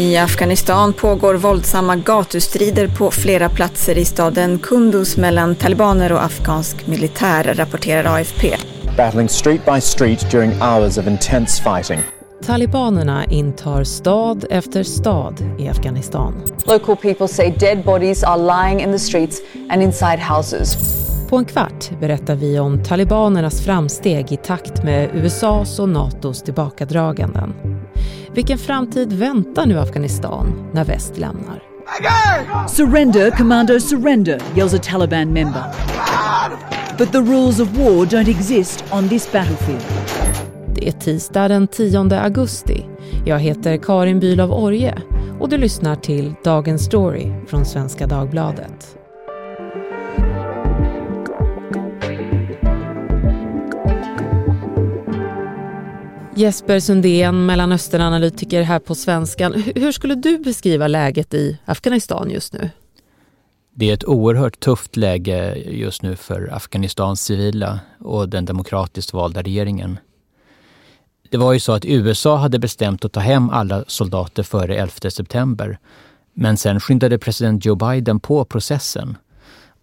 I Afghanistan pågår våldsamma gatustrider på flera platser i staden Kunduz mellan talibaner och afghansk militär, rapporterar AFP. Battling street by street during hours of intense fighting. Talibanerna intar stad efter stad i Afghanistan. Local people say dead bodies are lying in the streets and inside houses. På en kvart berättar vi om talibanernas framsteg i takt med USAs och Natos tillbakadraganden. Vilken framtid väntar nu Afghanistan när väst lämnar? Surrender, Commando, surrender, yells a Taliban member. But the rules of war don't exist on this battlefield. Det är tisdag den 10 augusti. Jag heter Karin Bülow Orje och du lyssnar till Dagens Story från Svenska Dagbladet. Jesper Sundén, Mellanösternanalytiker här på Svenskan. Hur skulle du beskriva läget i Afghanistan just nu? Det är ett oerhört tufft läge just nu för Afghanistans civila och den demokratiskt valda regeringen. Det var ju så att USA hade bestämt att ta hem alla soldater före 11 september. Men sen skyndade president Joe Biden på processen.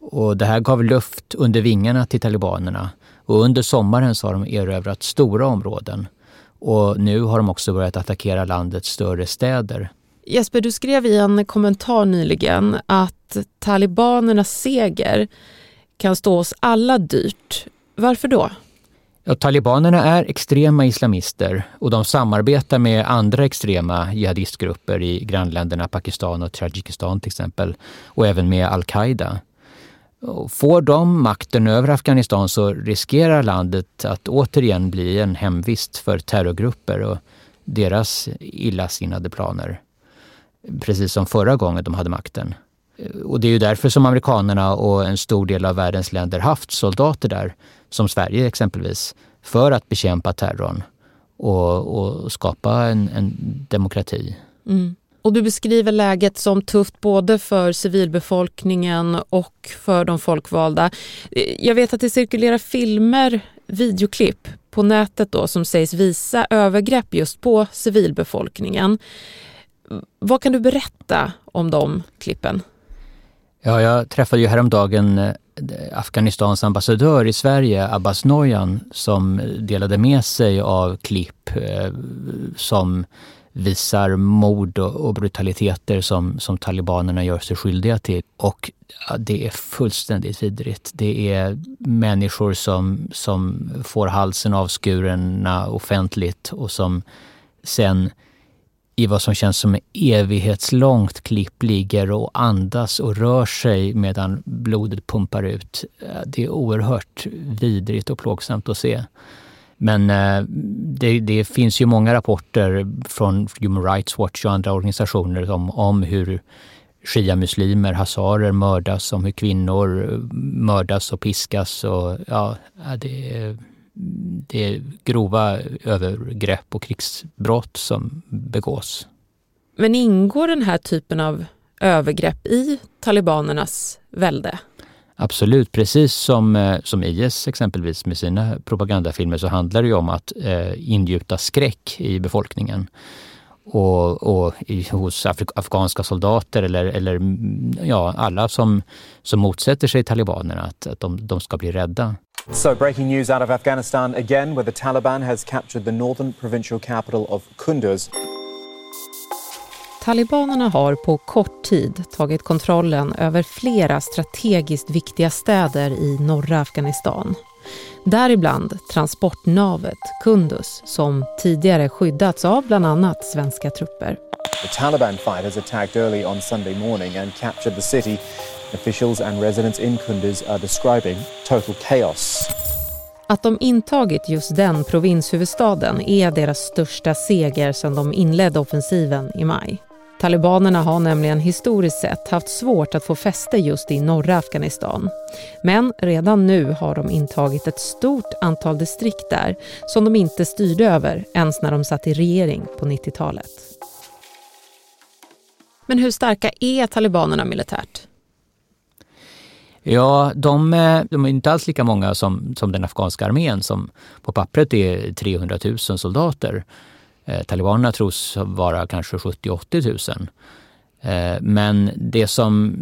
Och det här gav luft under vingarna till talibanerna. Och under sommaren så har de erövrat stora områden. Och nu har de också börjat attackera landets större städer. Jesper, du skrev i en kommentar nyligen att talibanernas seger kan stå oss alla dyrt. Varför då? Ja, talibanerna är extrema islamister och de samarbetar med andra extrema jihadistgrupper i grannländerna Pakistan och Tadzjikistan till exempel och även med al-Qaida. Får de makten över Afghanistan så riskerar landet att återigen bli en hemvist för terrorgrupper och deras illasinnade planer. Precis som förra gången de hade makten. Och det är ju därför som amerikanerna och en stor del av världens länder haft soldater där, som Sverige exempelvis, för att bekämpa terrorn och, och skapa en, en demokrati. Mm. Och du beskriver läget som tufft både för civilbefolkningen och för de folkvalda. Jag vet att det cirkulerar filmer, videoklipp på nätet då som sägs visa övergrepp just på civilbefolkningen. Vad kan du berätta om de klippen? Ja, jag träffade ju häromdagen eh, Afghanistans ambassadör i Sverige, Abbas Noyan, som delade med sig av klipp eh, som visar mord och, brutaliteter som, som talibanerna gör sig skyldiga till. Och ja, det är fullständigt vidrigt. Det är människor som, som får halsen avskurna offentligt och som sen i vad som känns som ett evighetslångt klipp ligger och andas och rör sig medan blodet pumpar ut. Det är oerhört vidrigt och plågsamt att se. Men eh, det, det, finns ju många rapporter från Human Rights Watch och andra organisationer om, om hur shia-muslimer, hazarer mördas, om hur kvinnor eh, mördas och piskas. Och, ja, det, är, det är grova övergrepp och krigsbrott som begås. Men ingår den här typen av övergrepp i talibanernas välde? Absolut, precis som, eh, som IS exempelvis med sina propagandafilmer så handlar det ju om att eh, ingjuta skräck i befolkningen. Och, och i, hos afrik, afghanska soldater eller, eller mm, ja, alla som, som motsätter sig talibanerna, att, att de, de ska bli rädda. So breaking news out of Afghanistan again where the Taliban has captured the northern provincial capital of Kunduz. Talibanerna har på kort tid tagit kontrollen över flera strategiskt viktiga städer i norra Afghanistan. Däribland transportnavet Kunduz som tidigare skyddats av bland annat svenska trupper. The Taliban fighters attacked early on Sunday morning and captured the city. Officials and residents in Kunduz are describing total chaos. Att de intagit just den provinshuvudstaden är deras största seger sedan de inledde offensiven i maj. Talibanerna har nämligen historiskt sett haft svårt att få fäste just i norra Afghanistan. Men redan nu har de intagit ett stort antal distrikt där som de inte styrde över ens när de satt i regering på 90-talet. Men hur starka är talibanerna militärt? Ja, de, eh, de, är inte alls lika många som, som den afghanska armén som på pappret är 300 000 soldater. Eh, talibanerna tros vara kanske 70-80 000. Eh, men det som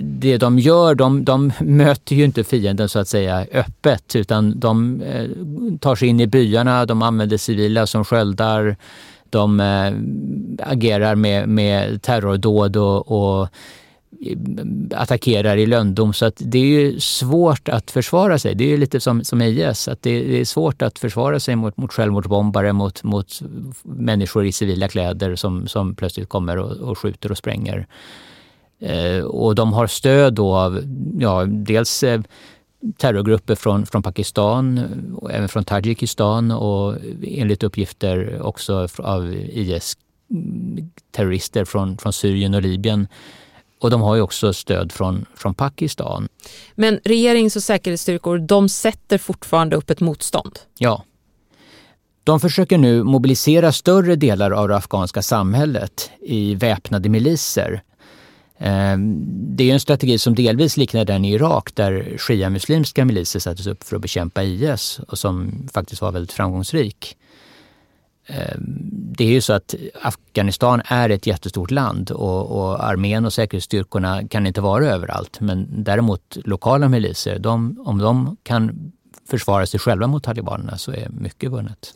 det de gör, de, de möter ju inte fienden så att säga öppet utan de eh, tar sig in i byarna, de använder civila som sköldar, de agerar med, med terrordåd och, och attackerar i lönndom. Så att det är ju svårt att försvara sig. Det är ju lite som, som IS, att det, det är svårt att försvara sig mot, mot självmordsbombare, mot, mot människor i civila kläder som, som plötsligt kommer och, och skjuter och spränger. Eh, och de har stöd då av ja, dels eh, terrorgrupper från, från Pakistan, och även från Tadzjikistan och enligt uppgifter också av IS-terrorister från, från Syrien och Libyen. Och de har ju också stöd från, från Pakistan. Men regerings och säkerhetsstyrkor, de sätter fortfarande upp ett motstånd? Ja. De försöker nu mobilisera större delar av det afghanska samhället i väpnade miliser. Ehm, det är en strategi som delvis liknar den i Irak där shia-muslimska miliser sattes upp för att bekämpa IS och som faktiskt var väldigt framgångsrik. Ehm, det är ju så att Afghanistan är ett jättestort land och, och armén och säkerhetsstyrkorna kan inte vara överallt. Men däremot lokala miliser, de, om de kan försvara sig själva mot talibanerna så är mycket vunnet.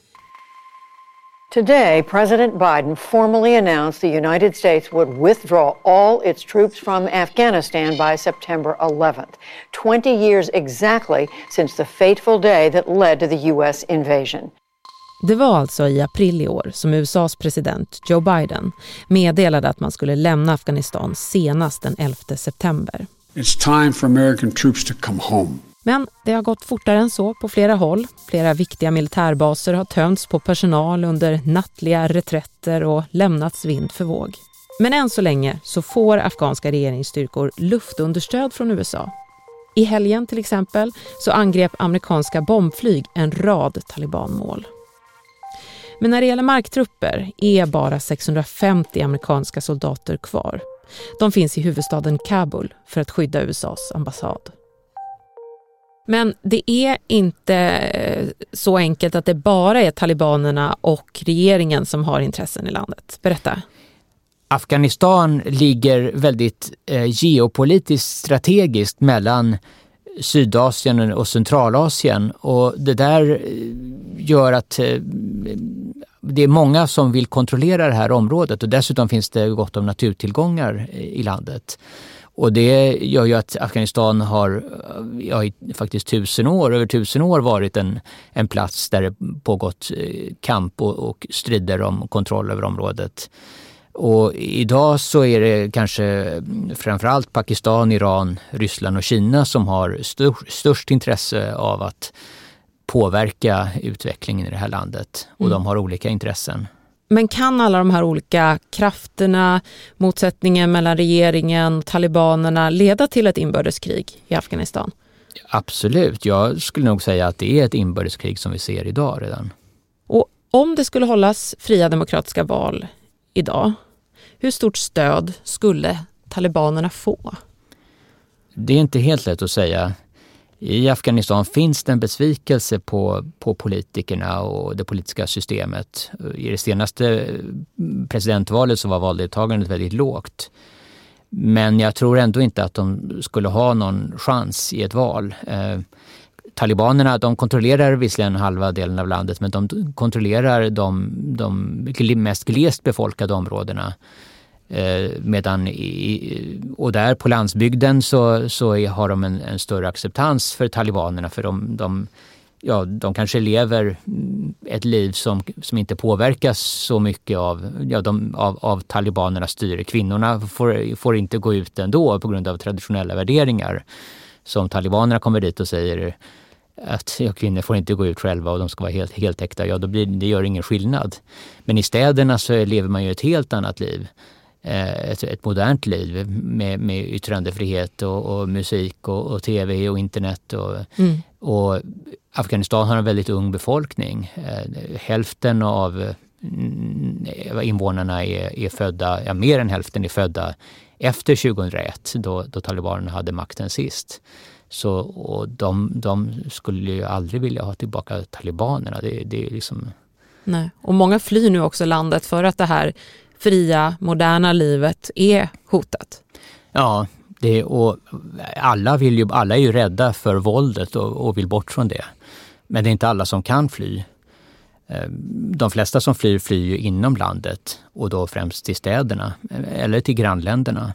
Today, President Biden formally announced the United States would withdraw all its troops from Afghanistan by September 11th, 20 years exactly since the fateful day that led to the U.S. invasion. Det var alltså i april i år som USAs president Joe Biden meddelade att man skulle lämna Afghanistan senast den 11 september. It's time for American troops to come home. Men det har gått fortare än så på flera håll. Flera viktiga militärbaser har tömts på personal under nattliga reträtter och lämnats vind för våg. Men än så länge så får afghanska regeringsstyrkor luftunderstöd från USA. I helgen till exempel så angrep amerikanska bombflyg en rad talibanmål. Men när det gäller marktrupper är bara 650 amerikanska soldater kvar. De finns i huvudstaden Kabul för att skydda USAs ambassad. Men det är inte eh, så enkelt att det bara är talibanerna och regeringen som har intressen i landet. Berätta. Afghanistan ligger väldigt eh, geopolitiskt strategiskt mellan Sydasien och Centralasien och det där eh, gör att det är många som vill kontrollera det här området och dessutom finns det gott om naturtillgångar eh, i landet. Och det gör ju att Afghanistan har eh, ja, i faktiskt tusen år, över tusen år varit en, en plats där det pågått eh, kamp och, och strider om kontroll över området. Och idag så är det kanske mm, framförallt Pakistan, Iran, Ryssland och Kina som har stor, störst intresse av att påverka utvecklingen i det här landet. Och mm. de har olika intressen. Men kan alla de här olika krafterna, motsättningen mellan regeringen och talibanerna leda till ett inbördeskrig i Afghanistan? Absolut. Jag skulle nog säga att det är ett inbördeskrig som vi ser idag redan. Och om det skulle hållas fria demokratiska val idag, hur stort stöd skulle talibanerna få? Det är inte helt lätt att säga. I Afghanistan finns det en besvikelse på, på politikerna och det politiska systemet. I det senaste eh, presidentvalet så var valdeltagandet väldigt lågt. Men jag tror ändå inte att de skulle ha någon chans i ett val. Eh, talibanerna de kontrollerar visserligen halva delen av landet men de kontrollerar de, de mest glest befolkade områdena. Eh, medan i, och där på landsbygden så, så har de en, en större acceptans för talibanerna för de, de, ja, de kanske lever ett liv som, som inte påverkas så mycket av, ja, de, av, av talibanernas styre. Kvinnorna får, får inte gå ut ändå på grund av traditionella värderingar. Så om talibanerna kommer dit och säger att ja, kvinnor får inte gå ut själva och de ska vara helt heltäckta, ja då blir, det gör ingen skillnad. Men i städerna så lever man ju ett helt annat liv. Eh, ett, ett, modernt liv med, med yttrandefrihet och, och musik och, och, tv och internet. Och, mm. och, Afghanistan har en väldigt ung befolkning. Eh, hälften av mm, invånarna är, är födda, ja, mer än hälften är födda efter 2001 då, då talibanerna hade makten sist. Så, och de, de skulle ju aldrig vilja ha tillbaka talibanerna. Det, det är liksom Nej. Och många flyr nu också landet för att det här fria, moderna livet är hotat. Ja, det, och alla, vill ju, alla är ju rädda för våldet och, och vill bort från det. Men det är inte alla som kan fly. Eh, de flesta som flyr, flyr ju inom landet och då främst till städerna eh, eller till grannländerna.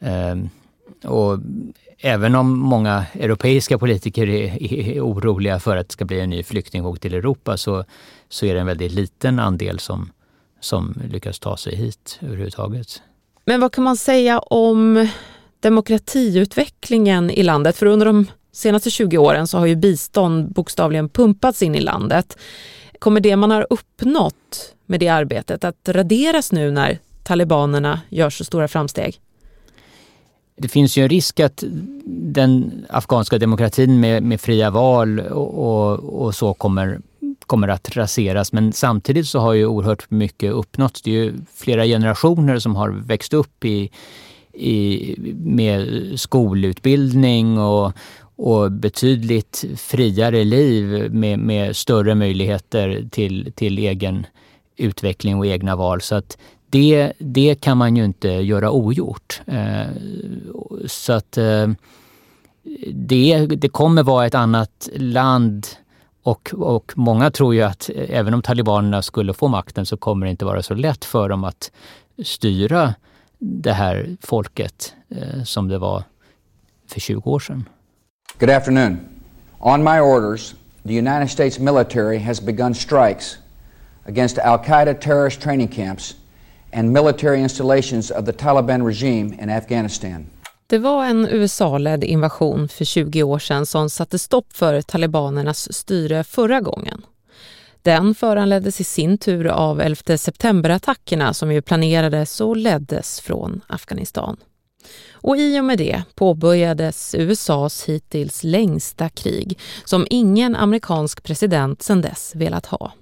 Eh, och även om många europeiska politiker är, är, oroliga för att det ska bli en ny flyktingvåg till Europa så, så är det en väldigt liten andel som, som lyckas ta sig hit överhuvudtaget. Men vad kan man säga om demokratiutvecklingen i landet? För under de senaste 20 åren så har ju bistånd bokstavligen pumpats in i landet. Kommer det man har uppnått med det arbetet att raderas nu när talibanerna gör så stora framsteg? Det finns ju en risk att den afghanska demokratin med, med fria val och, och, och, så kommer, kommer att raseras. Men samtidigt så har ju oerhört mycket uppnåtts. Det är ju flera generationer som har växt upp i, i, med skolutbildning och, och betydligt friare liv med, med större möjligheter till, till egen utveckling och egna val. Så att det, det kan man ju inte göra ogjort. Eh, så att eh, det, det kommer vara ett annat land och, och många tror ju att eh, även om talibanerna skulle få makten så kommer det inte vara så lätt för dem att styra det här folket eh, som det var för 20 år sedan. Good afternoon. On my orders, the United States military has begun strikes against Al Qaeda terrorist training camps and military installations of the Taliban regime in Afghanistan. Det var en USA-ledd invasion för 20 år sedan som satte stopp för talibanernas styre förra gången. Den föranleddes i sin tur av 11 september-attackerna som ju planerades och leddes från Afghanistan. Och i och med det påbörjades USAs hittills längsta krig som ingen amerikansk president sedan dess velat ha.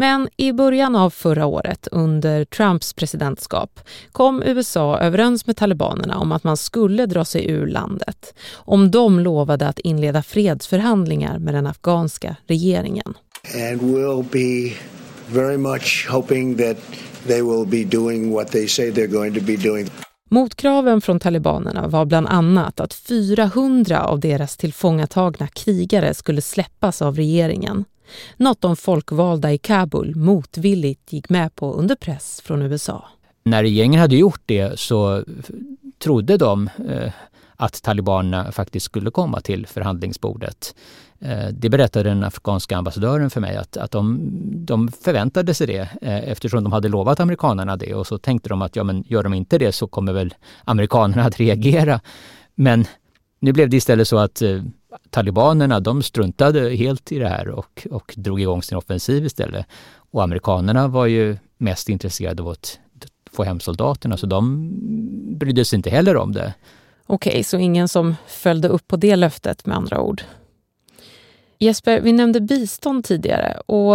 Men i början av förra året, under Trumps presidentskap, kom USA överens med talibanerna om att man skulle dra sig ur landet om de lovade att inleda fredsförhandlingar med den afghanska regeringen. And we'll be very much hoping that they will be doing what they say they're going to be doing. Motkraven från talibanerna var bland annat att 400 av deras tillfångatagna krigare skulle släppas av regeringen. Något de folkvalda i Kabul motvilligt gick med på under press från USA. När regeringen hade gjort det så trodde de eh, att talibanerna faktiskt skulle komma till förhandlingsbordet. Eh, det berättade den afghanska ambassadören för mig att, att de, de förväntade sig det eh, eftersom de hade lovat amerikanerna det och så tänkte de att ja, men gör de inte det så kommer väl amerikanerna att reagera. Men nu blev det istället så att eh, talibanerna de struntade helt i det här och, och drog igång sin offensiv istället. Och amerikanerna var ju mest intresserade av att få hem soldaterna så de brydde sig inte heller om det. Okej, okay, så ingen som följde upp på det löftet med andra ord. Jesper, vi nämnde bistånd tidigare och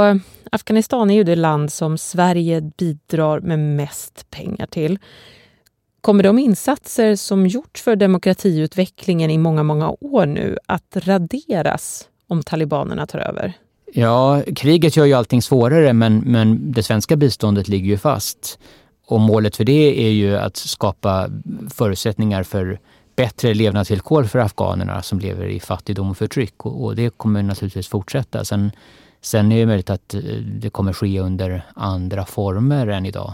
Afghanistan är ju det land som Sverige bidrar med mest pengar till. Kommer de insatser som gjorts för demokratiutvecklingen i många, många år nu att raderas om talibanerna tar över? Ja, kriget gör ju allting svårare men, men det svenska biståndet ligger ju fast. Och målet för det är ju att skapa förutsättningar för bättre levnadsvillkor för afghanerna som lever i fattigdom och förtryck. Och, och det kommer naturligtvis fortsätta. Sen, sen är det möjligt att eh, det kommer ske under andra former än idag.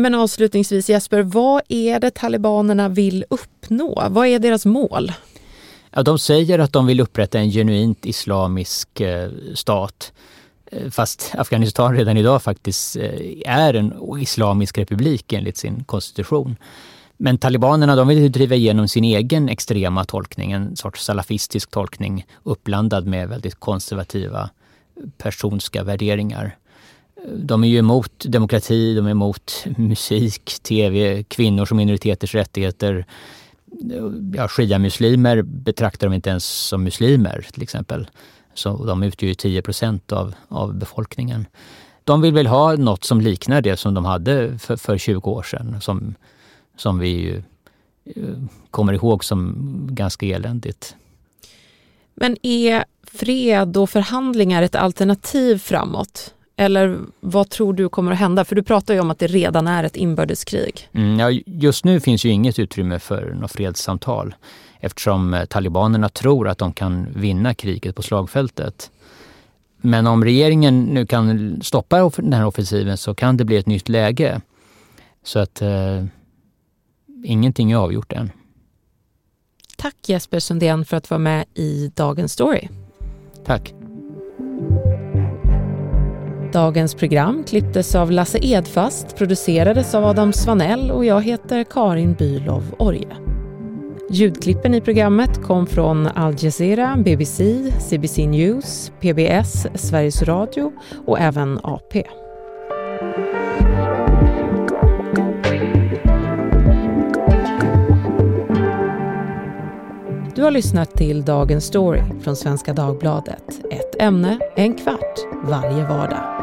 Men avslutningsvis Jesper, vad är det talibanerna vill uppnå? Vad är deras mål? Ja, de säger att de vill upprätta en genuint islamisk eh, stat. Eh, fast Afghanistan redan idag faktiskt eh, är en islamisk republik enligt sin konstitution. Men talibanerna de vill driva igenom sin egen extrema tolkning, en sorts salafistisk tolkning uppblandad med väldigt konservativa eh, personska värderingar. De är ju emot demokrati, de är emot musik, tv, kvinnors och minoriteters rättigheter. Ja, Shia-muslimer betraktar de inte ens som muslimer till exempel. Så de utgör ju 10 procent av, av befolkningen. De vill väl ha något som liknar det som de hade för, för 20 år sedan. Som, som vi ju eh, kommer ihåg som ganska eländigt. Men är fred och förhandlingar ett alternativ framåt? Eller vad tror du kommer att hända? För du pratar ju om att det redan är ett inbördeskrig. Mm, ja, just nu finns ju inget utrymme för något fredssamtal eftersom eh, talibanerna tror att de kan vinna kriget på slagfältet. Men om regeringen nu kan stoppa den här offensiven så kan det bli ett nytt läge. Så att eh, ingenting är avgjort än. Tack Jesper Sundén för att vara med i Dagens Story. Tack. Dagens program klipptes av Lasse Edfast, producerades av Adam Svanell och jag heter Karin Bylov Orje. Ljudklippen i programmet kom från Al Jazeera, BBC, CBC News, PBS, Sveriges Radio och även AP. Du har lyssnat till Dagens Story från Svenska Dagbladet. Ett ämne, en kvart, varje vardag.